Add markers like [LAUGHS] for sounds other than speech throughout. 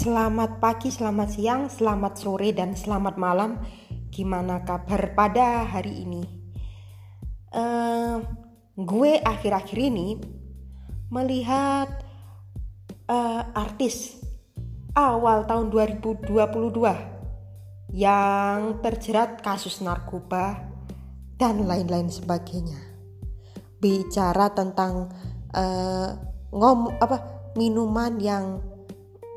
Selamat pagi, selamat siang, selamat sore, dan selamat malam. Gimana kabar pada hari ini? Uh, gue akhir-akhir ini melihat uh, artis awal tahun 2022 yang terjerat kasus narkoba dan lain-lain sebagainya. Bicara tentang uh, ngom apa minuman yang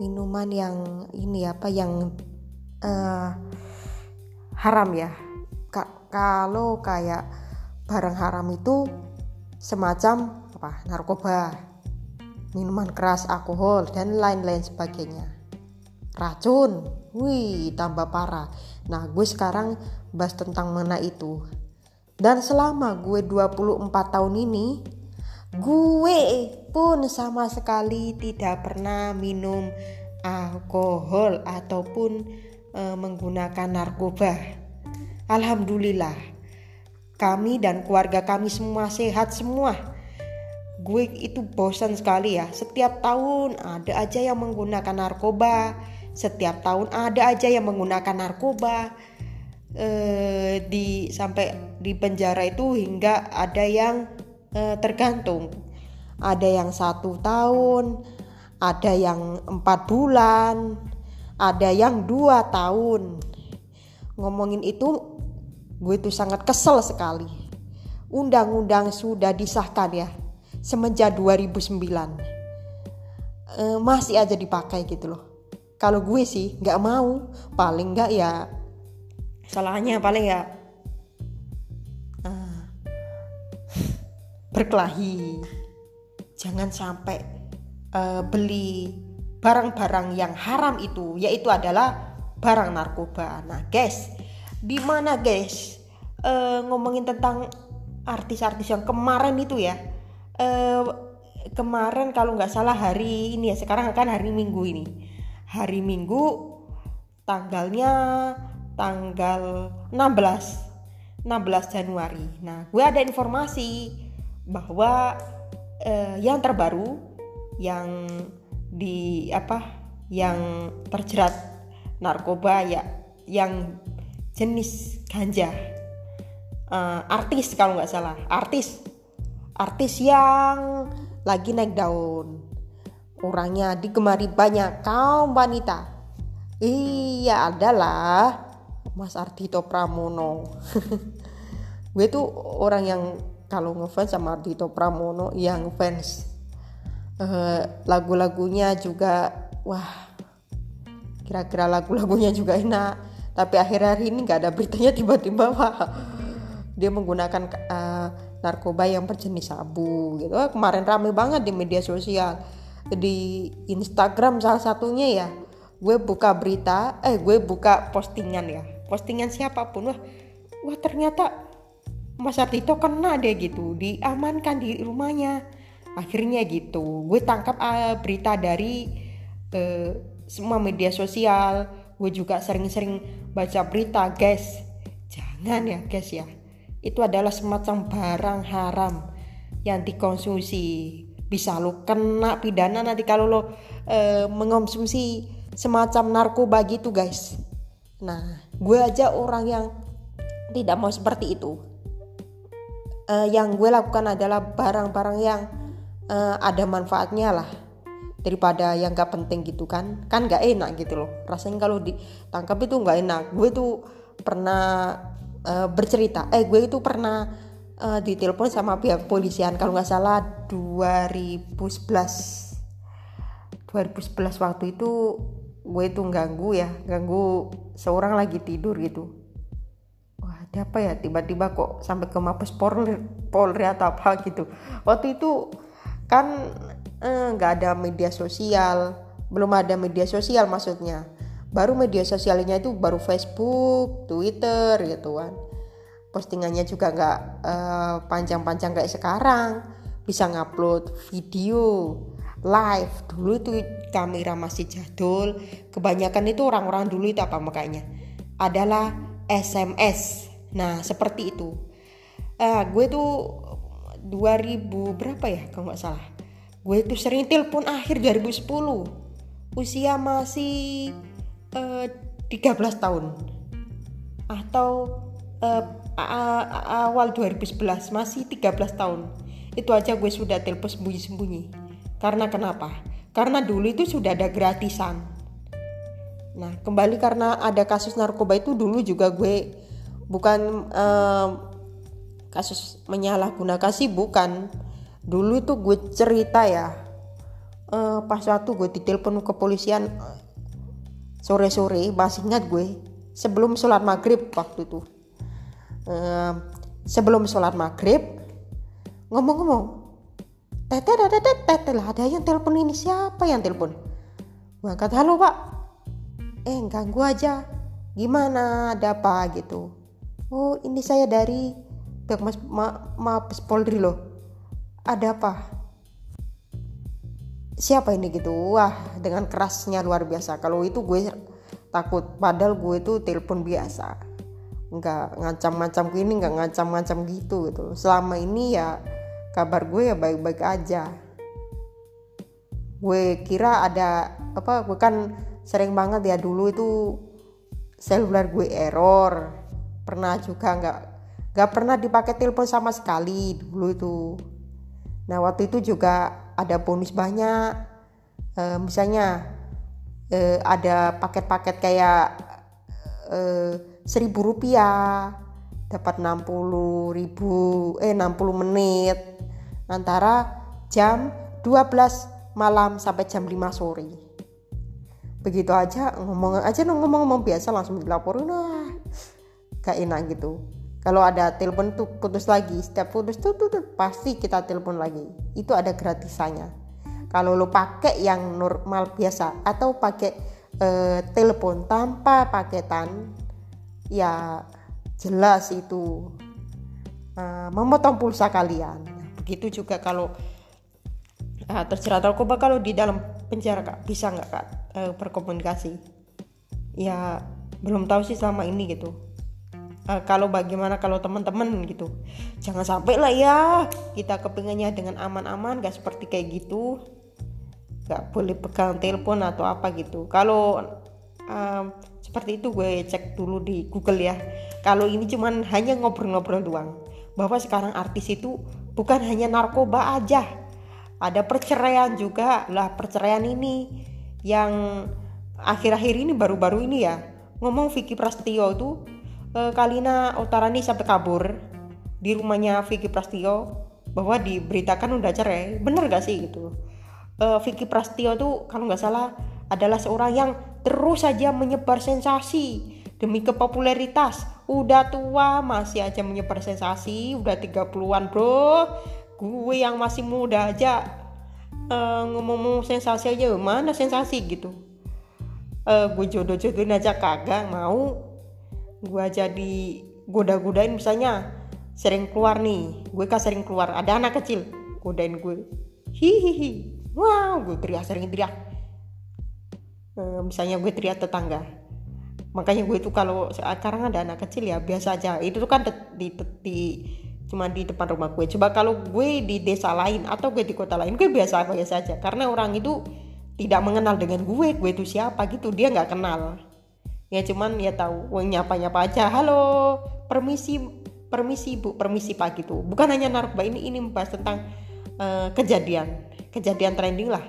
minuman yang ini apa yang uh, haram ya. Ka kalau kayak barang haram itu semacam apa narkoba minuman keras alkohol dan lain-lain sebagainya. Racun wih tambah parah. Nah gue sekarang bahas tentang mana itu. Dan selama gue 24 tahun ini gue pun sama sekali tidak pernah minum alkohol ataupun e, menggunakan narkoba. Alhamdulillah, kami dan keluarga kami semua sehat semua. Gue itu bosan sekali ya. Setiap tahun ada aja yang menggunakan narkoba. Setiap tahun ada aja yang menggunakan narkoba. E, di sampai di penjara itu hingga ada yang eh, tergantung. Ada yang satu tahun ada yang empat bulan ada yang dua tahun. Ngomongin itu gue itu sangat kesel sekali. Undang-undang sudah disahkan ya semenjak 2009 e, masih aja dipakai gitu loh. Kalau gue sih nggak mau paling nggak ya salahnya paling ya berkelahi. Jangan sampai uh, beli barang-barang yang haram itu, yaitu adalah barang narkoba. Nah, guys, di mana guys uh, ngomongin tentang artis-artis yang kemarin itu ya? Uh, kemarin kalau nggak salah hari ini ya, sekarang akan hari Minggu ini. Hari Minggu tanggalnya tanggal 16 16 Januari. Nah, gue ada informasi bahwa eh, yang terbaru yang di apa yang terjerat narkoba ya yang jenis ganja. Uh, artis kalau nggak salah artis. Artis yang lagi naik daun. Orangnya digemari banyak kaum wanita. Iya adalah Mas Ardito Pramono. [LAUGHS] Gue tuh orang yang kalau ngefans sama Ardito Pramono yang fans uh, lagu-lagunya juga wah kira-kira lagu-lagunya juga enak. Tapi akhir-akhir ini nggak ada beritanya tiba-tiba wah dia menggunakan uh, narkoba yang berjenis sabu gitu. Kemarin rame banget di media sosial. Di Instagram salah satunya ya gue buka berita eh gue buka postingan ya. Postingan siapa pun wah wah ternyata Mas Ardito kena deh gitu diamankan di rumahnya. Akhirnya gitu gue tangkap uh, berita dari uh, semua media sosial. Gue juga sering-sering baca berita guys. Jangan ya guys ya. Itu adalah semacam barang haram yang dikonsumsi. Bisa lo kena pidana nanti kalau lo uh, mengonsumsi semacam narkoba gitu guys. Nah gue aja orang yang tidak mau seperti itu uh, yang gue lakukan adalah barang-barang yang uh, ada manfaatnya lah. Daripada yang gak penting gitu kan. Kan gak enak gitu loh. Rasanya kalau ditangkap itu gak enak. Gue tuh pernah uh, bercerita. Eh gue itu pernah uh, ditelepon sama pihak polisian. Kalau nggak salah 2011 2011 waktu itu gue itu ganggu ya. Ganggu seorang lagi tidur gitu ada apa ya tiba-tiba kok sampai ke Mabes Polri, Polri atau apa gitu. Waktu itu kan eh, nggak eh, ada media sosial belum ada media sosial maksudnya. Baru media sosialnya itu baru Facebook Twitter gitu kan. Postingannya juga nggak eh, panjang-panjang kayak sekarang. Bisa ngupload video live. Dulu itu kamera masih jadul. Kebanyakan itu orang-orang dulu itu apa makanya? Adalah SMS Nah seperti itu. Uh, gue tuh 2000 berapa ya kalau nggak salah. Gue tuh sering telepon akhir 2010. usia masih uh, 13 tahun atau uh, awal 2011 masih 13 tahun itu aja gue sudah telepon sembunyi-sembunyi karena kenapa karena dulu itu sudah ada gratisan nah kembali karena ada kasus narkoba itu dulu juga gue bukan uh, kasus menyalahgunakan sih bukan. Dulu itu gue cerita ya uh, pas waktu gue ditelepon kepolisian sore-sore masih ingat gue sebelum sholat maghrib waktu itu. Uh, sebelum sholat maghrib ngomong-ngomong tete tete tete lah ada yang telepon ini siapa yang telepon? Ngangkat halo pak. Eh ganggu aja. Gimana? Ada apa? Gitu oh ini saya dari pihak ma, Mabes Polri loh. Ada apa? Siapa ini gitu? Wah dengan kerasnya luar biasa. Kalau itu gue takut. Padahal gue itu telepon biasa. Nggak ngancam-ngancam gini nggak ngancam-ngancam gitu gitu. Selama ini ya kabar gue ya baik-baik aja. Gue kira ada apa gue kan sering banget ya dulu itu seluler gue error pernah juga nggak nggak pernah dipakai telepon sama sekali dulu itu. Nah waktu itu juga ada bonus banyak. E, misalnya e, ada paket-paket kayak e, seribu rupiah dapat 60 ribu eh 60 menit. Antara jam 12 malam sampai jam 5 sore. Begitu aja ngomong aja ngomong-ngomong biasa langsung dilaporin nah gak enak gitu. Kalau ada telepon tuh putus lagi setiap putus tuh, tuh, tuh pasti kita telepon lagi. Itu ada gratisannya. Kalau lo pakai yang normal biasa atau pakai uh, telepon tanpa paketan ya jelas itu uh, memotong pulsa kalian. Begitu juga kalau uh, terjerat narkoba kalau di dalam penjara kak. Bisa nggak kak uh, berkomunikasi? Ya belum tahu sih selama ini gitu uh, kalau bagaimana kalau teman-teman gitu. Jangan sampai lah ya kita kepingannya dengan aman-aman gak seperti kayak gitu. Gak boleh pegang telepon atau apa gitu. Kalau um, seperti itu gue cek dulu di Google ya. Kalau ini cuman hanya ngobrol-ngobrol doang. Bahwa sekarang artis itu bukan hanya narkoba aja. Ada perceraian juga. Lah perceraian ini yang akhir-akhir ini baru-baru ini ya. Ngomong Vicky Prastio itu eh, Kalina Utarani sampai kabur di rumahnya Vicky Prastio bahwa diberitakan udah cerai bener gak sih gitu eh, Vicky Prastio tuh kalau nggak salah adalah seorang yang terus saja menyebar sensasi demi kepopularitas. Udah tua masih aja menyebar sensasi, udah 30-an bro. Gue yang masih muda aja uh, ngomong-ngomong sensasi aja mana sensasi gitu. Uh, gue jodoh-jodohin aja kagak mau. Gue jadi goda-godain misalnya sering keluar nih, gue kan sering keluar, ada anak kecil. Godain gue. Hihihi. Wow, gue teriak sering teriak. Eh, misalnya gue teriak tetangga. Makanya gue itu kalau sekarang ada anak kecil ya biasa aja. Itu tuh kan di, di, di cuma di depan rumah gue coba kalau gue di desa lain atau gue di kota lain gue biasa biasa aja. Karena orang itu tidak mengenal dengan gue gue itu siapa gitu. Dia nggak kenal ya cuman ya tahu nyapa nyapa aja halo permisi permisi bu permisi pak gitu. Bukan hanya narkoba ini ini membahas tentang uh, kejadian kejadian trending lah.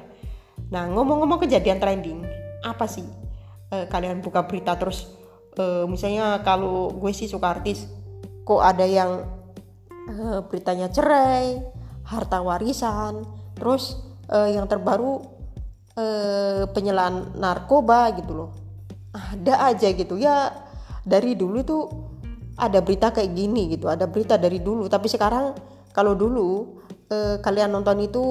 Nah ngomong-ngomong kejadian trending apa sih uh, kalian buka berita terus? Uh, misalnya kalau gue sih suka artis kok ada yang uh, beritanya cerai harta warisan terus uh, yang terbaru uh, penyelaan narkoba gitu loh ada aja gitu. Ya dari dulu tuh ada berita kayak gini gitu ada berita dari dulu. Tapi sekarang kalau dulu uh, kalian nonton itu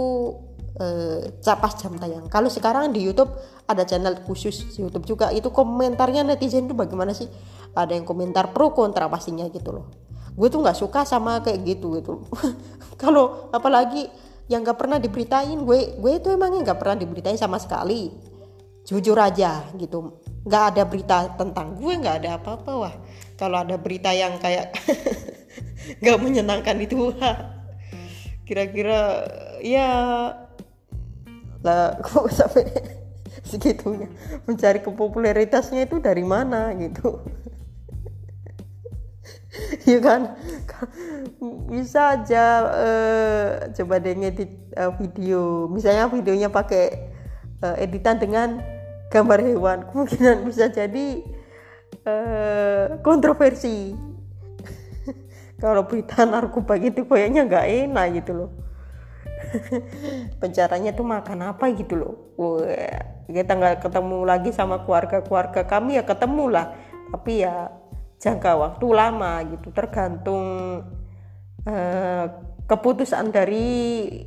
uh, capas jam tayang. Kalau sekarang di YouTube ada channel khusus YouTube juga. Itu komentarnya netizen itu bagaimana sih? Ada yang komentar pro kontra pastinya gitu loh. Gue tuh nggak suka sama kayak gitu gitu [LAUGHS] kalau apalagi yang nggak pernah diberitain gue gue itu emangnya nggak pernah diberitain sama sekali. Jujur aja gitu nggak ada berita tentang gue nggak ada apa-apa wah. Kalau ada berita yang kayak [LAUGHS] nggak menyenangkan itu kira-kira ya lah [LAUGHS] kok sampai segitunya? Mencari kepopularitasnya itu dari mana gitu? [LAUGHS] Ya kan? Bisa aja uh, coba deh ngedit uh, video. Misalnya videonya pakai uh, editan dengan gambar hewan. Kemungkinan bisa jadi uh, kontroversi. [LAUGHS] Kalau berita narkoba gitu kayaknya nggak enak gitu loh. [LAUGHS] Pencaranya tuh makan apa gitu loh. Wah, kita nggak ketemu lagi sama keluarga-keluarga kami ya ketemu lah. Tapi ya jangka waktu lama gitu. Tergantung uh, keputusan dari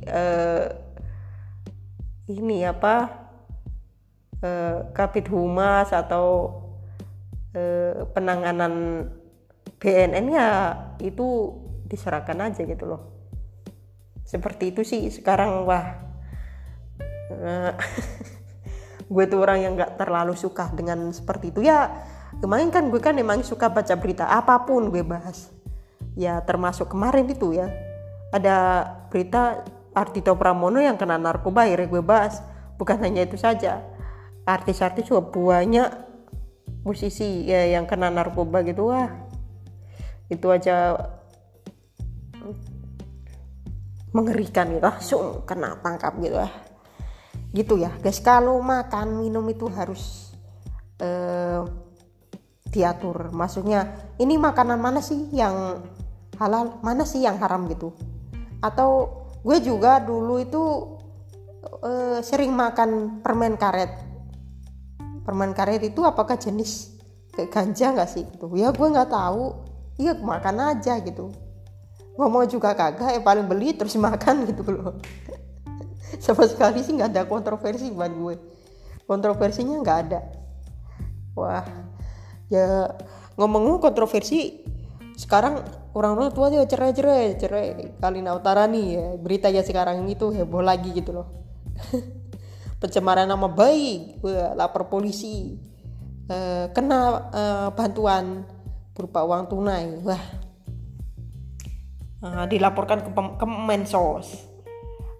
uh, ini apa uh, Kabit Humas atau uh, penanganan BNN ya itu diserahkan aja gitu loh. Seperti itu sih sekarang wah. Uh, [LAUGHS] gue tuh orang yang nggak terlalu suka dengan seperti itu. Ya kemarin kan gue kan emang suka baca berita apa pun gue bahas. Ya termasuk kemarin itu ya. Ada berita Artito Pramono yang kena narkoba akhirnya gue bahas. Bukan hanya itu saja artis-artis juga banyak musisi ya yang kena narkoba gitu wah. Itu aja. Mengerikan gitu langsung kena tangkap gitu lah gitu ya guys. Kalau makan minum itu harus uh, diatur. Maksudnya ini makanan mana sih yang halal? Mana sih yang haram gitu? Atau gue juga dulu itu uh, sering makan permen karet permen karet itu apakah jenis kayak ganja nggak sih? Gitu. Ya gue nggak tahu. Iya makan aja gitu. Ngomong juga kagak ya paling beli terus makan gitu loh. [LAUGHS] Sama sekali sih nggak ada kontroversi buat gue. Kontroversinya nggak ada. Wah ya ngomong-ngomong kontroversi sekarang orang-orang tua dia cerai cerai cerai. Kali Utara nih ya berita ya sekarang itu heboh lagi gitu loh [LAUGHS] pencemaran nama baik lapor polisi uh, kena uh, bantuan berupa uang tunai. Wah. Uh, dilaporkan ke, ke Mensos.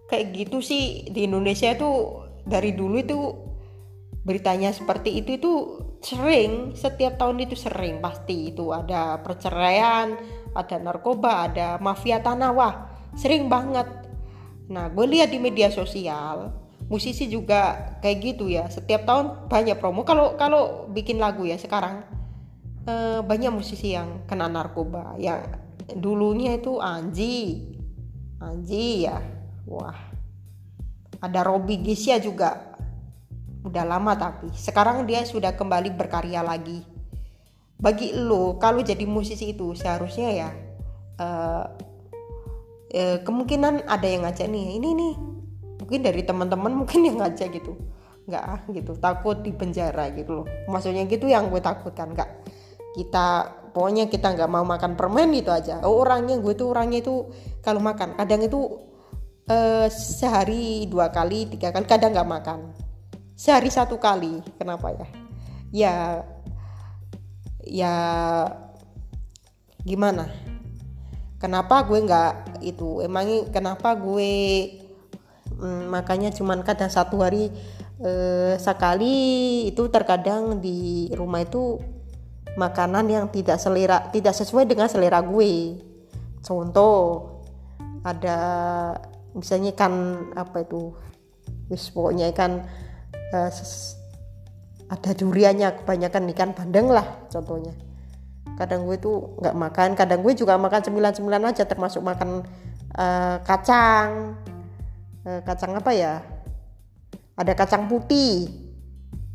Kayak gitu sih di Indonesia itu dari dulu itu beritanya seperti itu itu sering setiap tahun itu sering pasti itu ada perceraian ada narkoba ada mafia tanah. Wah sering banget. Nah gue lihat di media sosial musisi juga kayak gitu ya. Setiap tahun banyak promo. Kalau kalau bikin lagu ya sekarang eh, banyak musisi yang kena narkoba. Yang dulunya itu Anji. Anji ya. Wah. Ada Robi Gisya juga. Udah lama tapi. Sekarang dia sudah kembali berkarya lagi. Bagi lo kalau jadi musisi itu seharusnya ya uh, uh, kemungkinan ada yang ngajak nih ini nih mungkin dari teman-teman mungkin yang ngajak gitu. Nggak ah gitu. Takut di penjara gitu loh. Maksudnya gitu yang gue takutkan nggak. Kita pokoknya kita nggak mau makan permen gitu aja. Oh, orangnya gue tuh orangnya itu kalau makan kadang itu uh, sehari dua kali tiga kali kadang nggak makan. Sehari satu kali kenapa ya? Ya ya gimana? Kenapa gue nggak itu? Emangnya kenapa gue hmm, makanya cuman kadang satu hari eh, sekali itu terkadang di rumah itu makanan yang tidak selera tidak sesuai dengan selera gue. Contoh ada misalnya ikan apa itu wis pokoknya ikan uh, ada duriannya kebanyakan ikan bandeng lah contohnya. Kadang gue tuh nggak makan kadang gue juga makan cemilan-cemilan aja termasuk makan uh, kacang uh, kacang apa ya? Ada kacang putih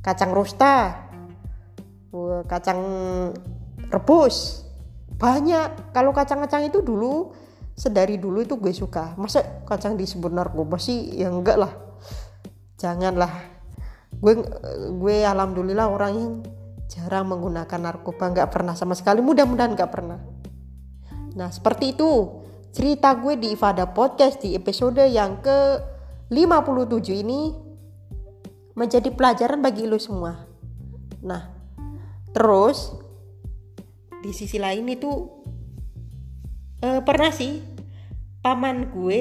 kacang rosta uh, kacang rebus. Banyak. Kalau kacang-kacang itu dulu sedari dulu itu gue suka. Masa kacang disebut narkoba sih? Ya enggak lah. Janganlah. Gue gue alhamdulillah orang yang jarang menggunakan narkoba. Nggak pernah sama sekali. Mudah-mudahan nggak pernah. Nah seperti itu cerita gue di Ifada Podcast di episode yang ke 57 ini menjadi pelajaran bagi lo semua. Nah terus di sisi lain itu uh, pernah sih paman gue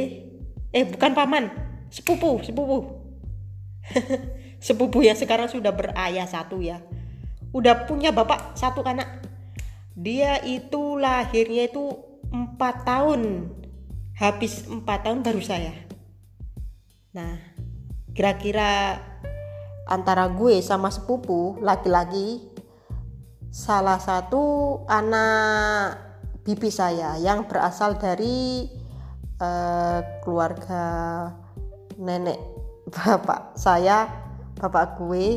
eh bukan paman sepupu sepupu. [LAUGHS] Sepupu yang sekarang sudah berayah satu ya. Udah punya bapak satu anak. Dia itu lahirnya itu empat tahun. Habis empat tahun baru saya. Nah kira-kira antara gue sama sepupu laki-laki salah satu anak bibi saya yang berasal dari uh, keluarga nenek [LAUGHS] bapak saya bapak gue.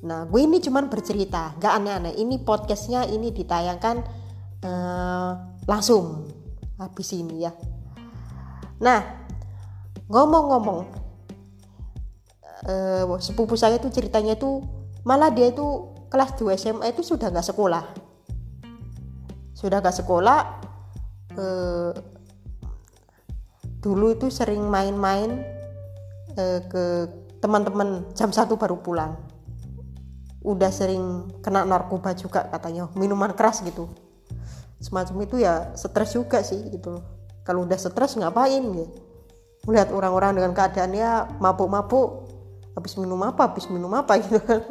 Nah gue ini cuman bercerita gak aneh-aneh. Ini podcastnya ini ditayangkan uh, langsung. Habis ini ya. Nah ngomong-ngomong uh, sepupu saya itu ceritanya itu malah dia itu kelas 2 SMA itu sudah nggak sekolah. Sudah nggak sekolah uh, dulu itu sering main-main uh, ke teman-teman jam satu baru pulang. Udah sering kena narkoba juga katanya minuman keras gitu semacam itu ya stres juga sih gitu. Kalau udah stres ngapain ya melihat orang-orang dengan keadaannya mabuk-mabuk habis minum apa habis minum apa [LAUGHS] gitu kan.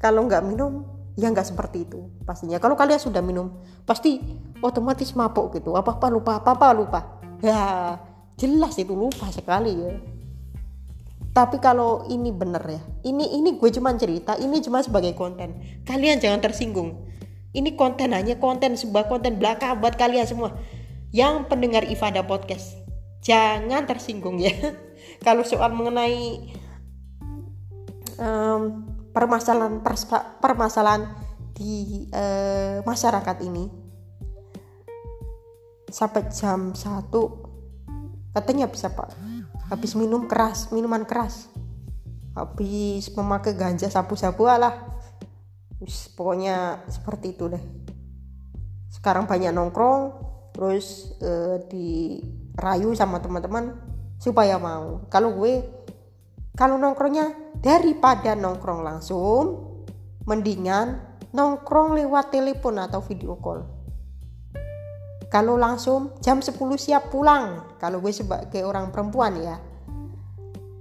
Kalau nggak minum ya nggak seperti itu pastinya. Kalau kalian sudah minum pasti otomatis mabuk gitu. Apa apa lupa apa apa lupa. Ya jelas itu lupa sekali ya. Tapi kalau ini bener ya ini ini gue cuma cerita ini cuma sebagai konten. Kalian jangan tersinggung ini konten hanya konten sebuah konten belaka buat kalian semua. Yang pendengar Ifada podcast. Jangan tersinggung ya. [LAUGHS] Kalau soal mengenai um, permasalahan permasalahan di uh, masyarakat ini sampai jam satu katanya bisa pak. Habis minum keras minuman keras. Habis memakai ganja sabu-sabu pokoknya seperti itu deh. Sekarang banyak nongkrong terus uh, dirayu sama teman-teman supaya mau. Kalau gue kalau nongkrongnya daripada nongkrong langsung mendingan nongkrong lewat telepon atau video call. Kalau langsung jam 10 siap pulang. Kalau gue sebagai orang perempuan ya.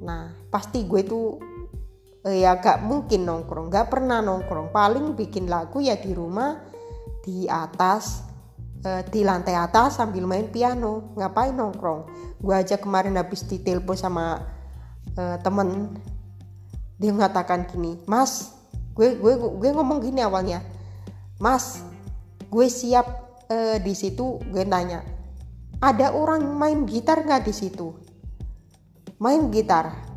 Nah pasti gue tuh eh, ya gak mungkin nongkrong gak pernah nongkrong. Paling bikin lagu ya di rumah di atas eh, di lantai atas sambil main piano. Ngapain nongkrong? Gue aja kemarin habis ditelepon sama uh, temen. Dia mengatakan gini mas gue gue gue ngomong gini awalnya. Mas gue siap uh, di situ. Gue nanya ada orang main gitar nggak di situ? Main gitar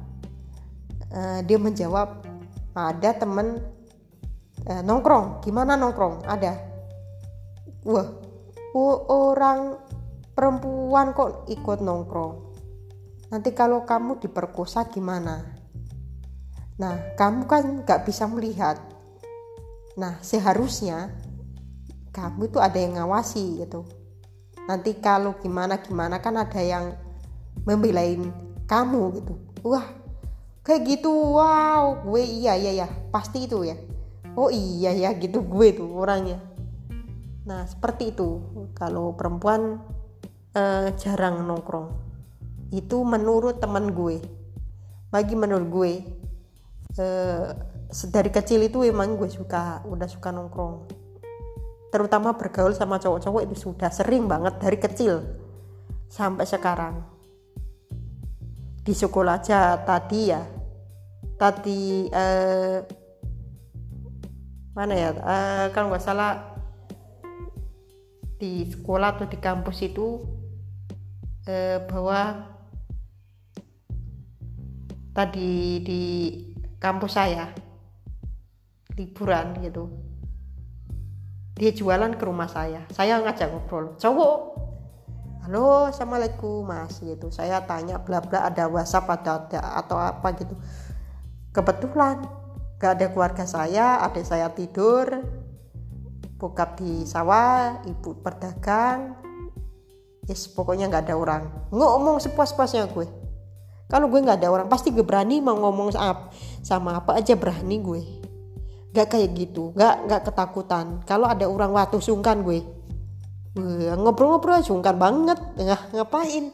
uh, dia menjawab ada temen uh, nongkrong. Gimana nongkrong? Ada. Wah orang perempuan kok ikut nongkrong? Nanti kalau kamu diperkosa gimana? Nah kamu kan gak bisa melihat. Nah seharusnya kamu itu ada yang ngawasi gitu. Nanti kalau gimana gimana kan ada yang membelain kamu gitu. Wah kayak gitu wow gue iya iya ya pasti itu ya. Oh iya ya gitu gue tuh orangnya. Nah seperti itu. Kalau perempuan eh, jarang nongkrong. Itu menurut teman gue. Bagi menurut gue eh, dari kecil itu emang gue suka udah suka nongkrong. Terutama bergaul sama cowok-cowok itu sudah sering banget dari kecil sampai sekarang. Di sekolah aja tadi ya tadi eh, mana ya? Eh, kalau nggak salah di sekolah atau di kampus itu eh, bahwa tadi di kampus saya liburan gitu dia jualan ke rumah saya. Saya ngajak ngobrol cowok halo assalamualaikum mas gitu. Saya tanya bla bla ada whatsapp ada, ada atau apa gitu kebetulan gak ada keluarga saya ada saya tidur bokap di sawah ibu berdagang. Yes pokoknya nggak ada orang. Ngomong sepuas-puasnya gue. Kalau gue nggak ada orang pasti gue berani mau ngomong sama apa aja berani gue. Gak kayak gitu gak gak ketakutan. Kalau ada orang waktu sungkan gue. Ngobrol-ngobrol sungkan banget. Nggak ngapain?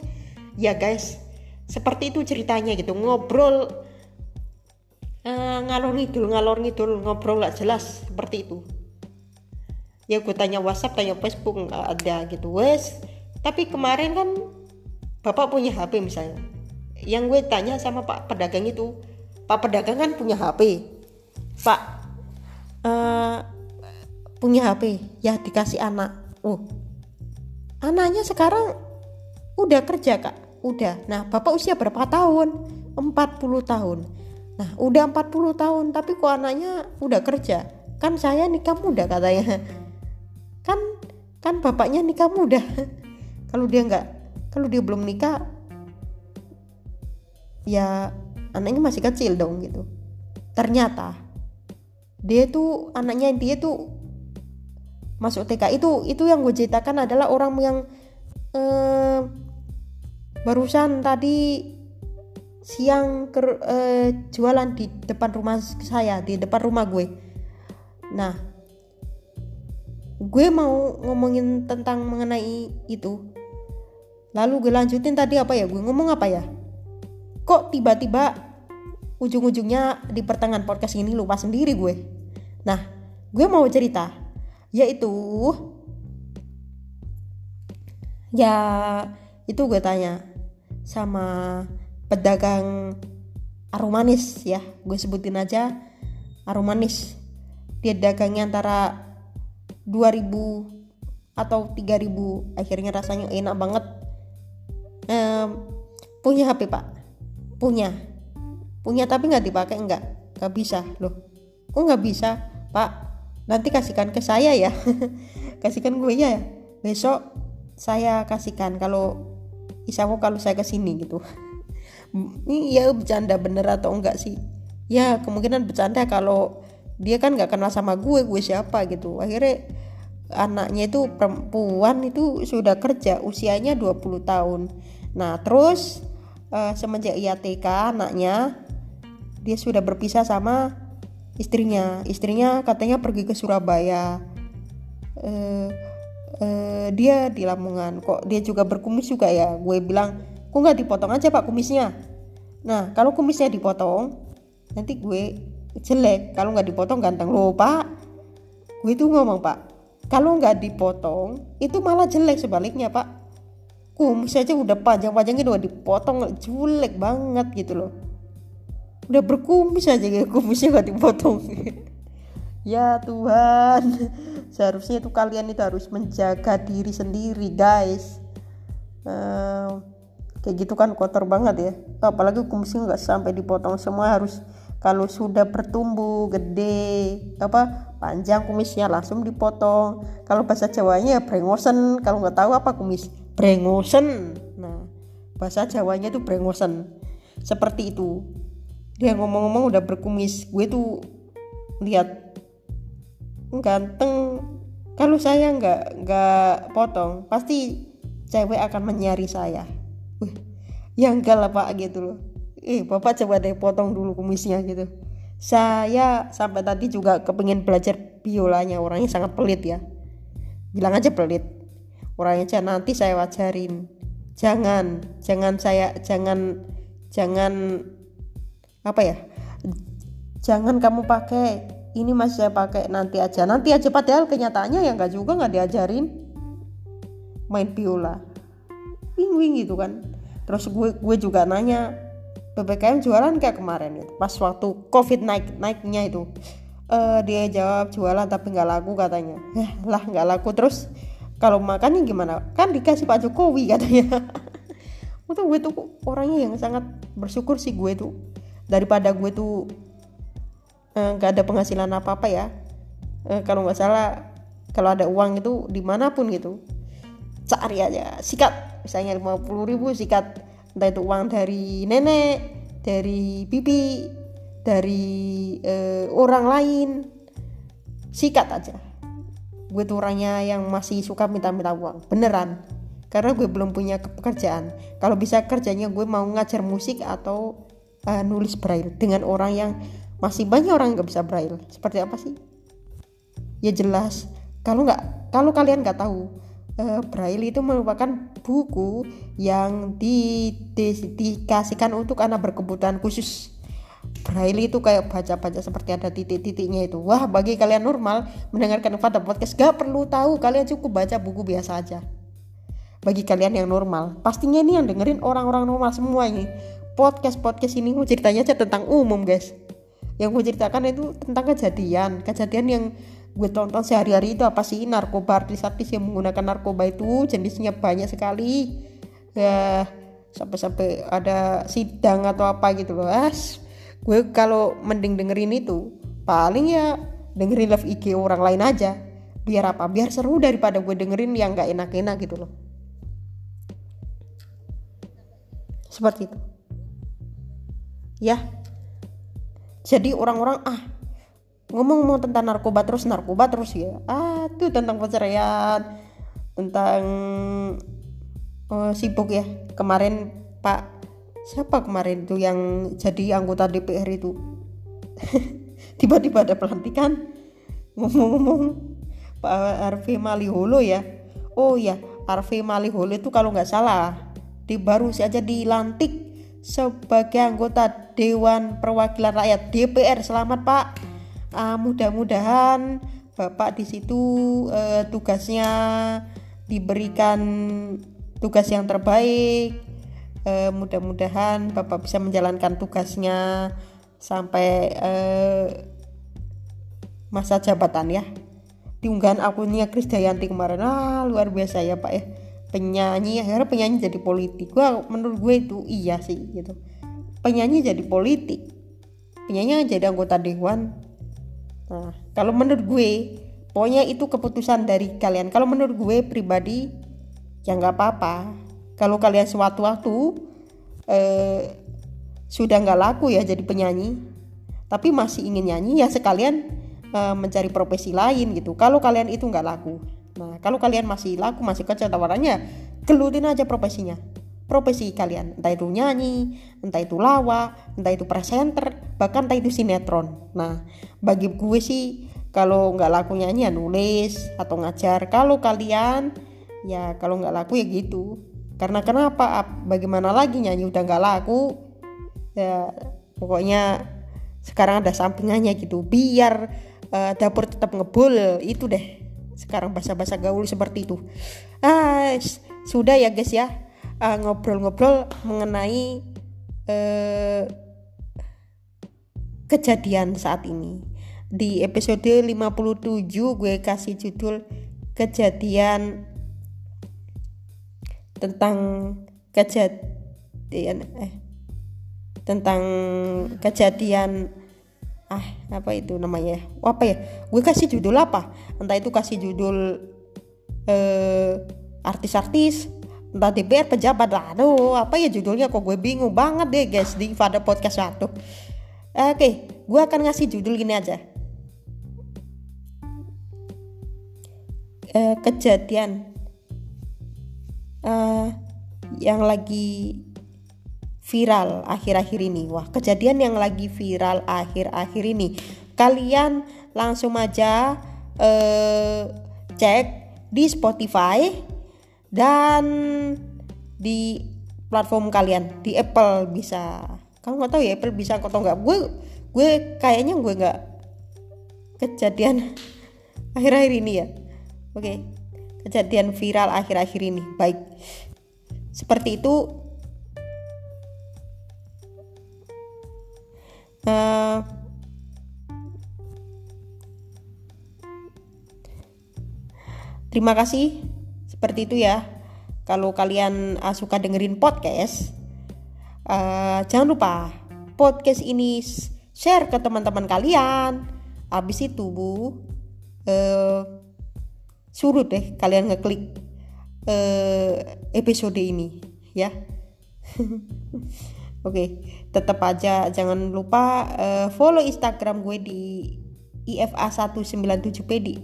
Ya guys seperti itu ceritanya gitu. Ngobrol uh, ngalor ngidul ngalor ngidul ngobrol nggak jelas seperti itu. Ya gue tanya WhatsApp tanya Facebook nggak ada gitu. Wes tapi kemarin kan bapak punya HP misalnya. Yang gue tanya sama pak pedagang itu pak pedagang kan punya HP pak uh, punya HP ya dikasih anak. Oh anaknya sekarang udah kerja kak? Udah. Nah bapak usia berapa tahun? 40 tahun nah udah 40 tahun tapi kok anaknya udah kerja? Kan saya nikah muda katanya. Kan kan bapaknya nikah muda. Kalau dia nggak kalau dia belum nikah ya anaknya masih kecil dong gitu. Ternyata dia tuh anaknya dia tuh masuk TK itu itu yang gue ceritakan adalah orang yang eh, barusan tadi siang ke, eh, jualan di depan rumah saya di depan rumah gue. Nah gue mau ngomongin tentang mengenai itu. Lalu gue lanjutin tadi apa ya? Gue ngomong apa ya? Kok tiba-tiba ujung-ujungnya di pertengahan podcast ini lupa sendiri gue. Nah gue mau cerita yaitu ya itu gue tanya sama pedagang aromanis ya gue sebutin aja aromanis dia dagangnya antara 2000 atau 3000 akhirnya rasanya enak banget. Ehm, punya HP pak? Punya. Punya tapi nggak dipakai nggak nggak bisa loh. Kok nggak bisa pak? Nanti kasihkan ke saya ya. [LAUGHS] Kasihkan gue ya. Besok saya kasihkan kalau isamu kalau saya ke sini gitu ini ya bercanda bener atau enggak sih? Ya kemungkinan bercanda kalau dia kan nggak kenal sama gue gue siapa gitu. Akhirnya anaknya itu perempuan itu sudah kerja usianya 20 tahun. Nah terus uh, semenjak ia TK anaknya dia sudah berpisah sama istrinya. Istrinya katanya pergi ke Surabaya. Uh, uh, dia di Lamongan. Kok dia juga berkumis juga ya? Gue bilang kok nggak dipotong aja pak kumisnya? Nah kalau kumisnya dipotong nanti gue jelek. Kalau nggak dipotong ganteng. Loh pak gue itu ngomong pak kalau nggak dipotong itu malah jelek sebaliknya pak. Kumis aja udah panjang-panjangnya udah dipotong jelek banget gitu loh. Udah berkumis aja kayak kumisnya nggak dipotong. [LAUGHS] Ya Tuhan seharusnya itu kalian itu harus menjaga diri sendiri guys. Uh, kayak gitu kan kotor banget ya. Apalagi kumisnya nggak sampai dipotong semua harus kalau sudah bertumbuh gede apa panjang kumisnya langsung dipotong. Kalau bahasa Jawanya ya brengosen. Kalau nggak tahu apa kumis? Brengosen. Nah bahasa Jawanya itu brengosen. Seperti itu. Dia ngomong-ngomong udah berkumis. Gue tuh lihat ganteng. Kalau saya nggak nggak potong pasti cewek akan menyari saya ya enggak lah pak gitu loh. Eh bapak coba deh potong dulu kumisnya gitu. Saya sampai tadi juga kepingin belajar biolanya orangnya sangat pelit ya. Bilang aja pelit. Orangnya aja nanti saya wajarin. Jangan jangan saya jangan jangan apa ya? Jangan kamu pakai ini masih saya pakai nanti aja. Nanti aja padahal kenyataannya ya nggak juga nggak diajarin. Main biola wing wing gitu kan. Terus gue gue juga nanya PPKM jualan kayak kemarin gitu? Pas waktu covid naik naiknya itu. Uh, dia jawab jualan tapi nggak laku katanya. Eh lah nggak laku. Terus kalau makan gimana? Kan dikasih Pak Jokowi katanya. [LAUGHS] Itu gue tuh orangnya yang sangat bersyukur sih gue tuh daripada gue tuh eh, nggak uh, ada penghasilan apa apa ya. Uh, kalau nggak salah kalau ada uang itu di mana pun gitu. Cari aja sikat misalnya 50 ribu sikat entah itu uang dari nenek dari bibi dari uh, orang lain sikat aja. Gue tuh orangnya yang masih suka minta-minta uang beneran. Karena gue belum punya pekerjaan. Kalau bisa kerjanya gue mau ngajar musik atau uh, nulis braille dengan orang yang masih banyak orang nggak bisa braille. Seperti apa sih? Ya jelas. Kalau nggak kalau kalian nggak tahu uh, Braille itu merupakan buku yang di, di, dikasihkan untuk anak berkebutuhan khusus Braille itu kayak baca-baca seperti ada titik-titiknya itu. Wah, bagi kalian normal mendengarkan pada podcast gak perlu tahu, kalian cukup baca buku biasa aja. Bagi kalian yang normal, pastinya ini yang dengerin orang-orang normal semua ini. Podcast-podcast ini mau ceritanya aja tentang umum, guys. Yang gue ceritakan itu tentang kejadian, kejadian yang gue tonton sehari-hari itu apa sih? Narkoba artis-artis yang menggunakan narkoba itu jenisnya banyak sekali. Ya, sampai-sampai ada sidang atau apa gitu loh. As, gue kalau mending dengerin itu paling ya dengerin live IG orang lain aja. Biar apa? Biar seru daripada gue dengerin yang gak enak-enak gitu loh. Seperti itu. Ya. Jadi orang-orang ah ngomong-ngomong tentang narkoba terus narkoba terus ya. Ah tuh tentang perceraian tentang oh, sibuk ya. Kemarin Pak siapa kemarin tuh yang jadi anggota DPR itu? [LAUGHS] Tiba-tiba ada pelantikan. Ngomong-ngomong Pak Arfi Maliholo ya. Oh ya Arfi Maliholo itu kalau nggak salah di baru saja dilantik sebagai anggota Dewan Perwakilan Rakyat DPR selamat Pak uh, mudah-mudahan Bapak di situ uh, tugasnya diberikan tugas yang terbaik. Uh, mudah-mudahan Bapak bisa menjalankan tugasnya sampai uh, masa jabatan ya. Di unggahan akunnya Krisdayanti kemarin. Ah luar biasa ya Pak ya. Penyanyi akhirnya penyanyi jadi politik. Gua menurut gue itu iya sih gitu. Penyanyi jadi politik. Penyanyi jadi anggota dewan nah kalau menurut gue pokoknya itu keputusan dari kalian. Kalau menurut gue pribadi ya nggak apa-apa. Kalau kalian suatu waktu eh, sudah nggak laku ya jadi penyanyi tapi masih ingin nyanyi ya sekalian eh, mencari profesi lain gitu. Kalau kalian itu nggak laku nah kalau kalian masih laku masih kecil tawarannya gelutin aja profesinya. Profesi kalian entah itu nyanyi entah itu lawa entah itu presenter bahkan entah itu sinetron. Nah bagi gue sih kalau nggak laku nyanyi ya nulis atau ngajar. Kalau kalian ya kalau nggak laku ya gitu. Karena kenapa? Bagaimana lagi nyanyi udah nggak laku? Ya pokoknya sekarang ada sampingannya gitu. Biar uh, dapur tetap ngebul itu deh. Sekarang bahasa-bahasa gaul seperti itu. Ah sudah ya guys ya ah, ngobrol-ngobrol mengenai uh, kejadian saat ini. Di episode 57 gue kasih judul kejadian tentang kejadian eh tentang kejadian ah apa itu namanya? Apa ya? Gue kasih judul apa? Entah itu kasih judul eh, artis-artis entah DPR pejabat aduh apa ya judulnya? Kok gue bingung banget deh guys di pada podcast satu oke gue akan ngasih judul gini aja eh, kejadian uh, yang lagi viral akhir-akhir ini. Wah, kejadian yang lagi viral akhir-akhir ini. Kalian langsung aja uh, cek di Spotify dan di platform kalian di Apple bisa. Kamu nggak tahu ya Apple bisa atau nggak? Gue gue kayaknya gue nggak kejadian [LAUGHS] akhir-akhir ini ya. Oke. Okay kejadian viral akhir-akhir ini. Baik, seperti itu. Uh, terima kasih. Seperti itu ya. Kalau kalian uh, suka dengerin podcast, uh, jangan lupa podcast ini share ke teman-teman kalian. Habis itu, Bu, uh, suruh deh kalian ngeklik uh, episode ini ya [LAUGHS] Oke, okay, tetap aja jangan lupa uh, follow Instagram gue di IFA197P di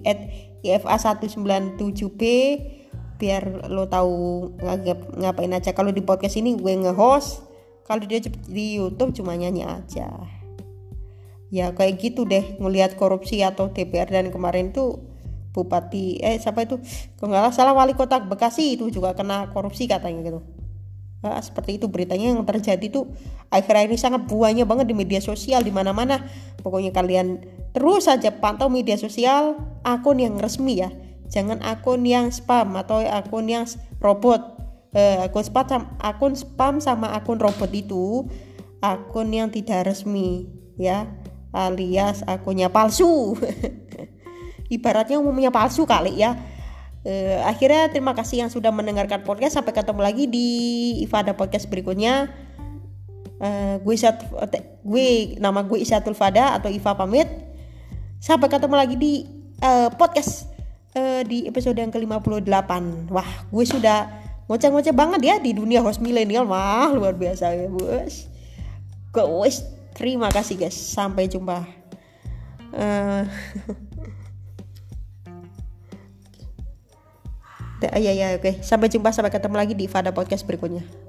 @IFA197P biar lo tahu ngap, ngapain aja. Kalau di podcast ini gue nge-host, kalau dia di YouTube cuma nyanyi aja. Ya kayak gitu deh ngelihat korupsi atau DPR dan kemarin tuh bupati eh siapa itu kalau salah wali kota Bekasi itu juga kena korupsi katanya gitu Nah, seperti itu beritanya yang terjadi tuh akhir-akhir ini sangat buahnya banget di media sosial di mana-mana. Pokoknya kalian terus saja pantau media sosial akun yang resmi ya. Jangan akun yang spam atau akun yang robot. Eh, akun spam akun spam sama akun robot itu akun yang tidak resmi ya alias akunnya palsu. [LAUGHS] Ibaratnya umumnya palsu kali ya. Uh, akhirnya terima kasih yang sudah mendengarkan podcast. Sampai ketemu lagi di Ifada podcast berikutnya. Uh, gue Isat, gue nama gue Isatul Fada atau Iva pamit. Sampai ketemu lagi di uh, podcast uh, di episode yang ke-58 wah gue sudah ngoceh-ngoceh banget ya di dunia host milenial. Wah luar biasa ya bos. Guys terima kasih guys. Sampai jumpa. Uh, [LAUGHS] ya ya oke. Sampai jumpa sampai ketemu lagi di Fada podcast berikutnya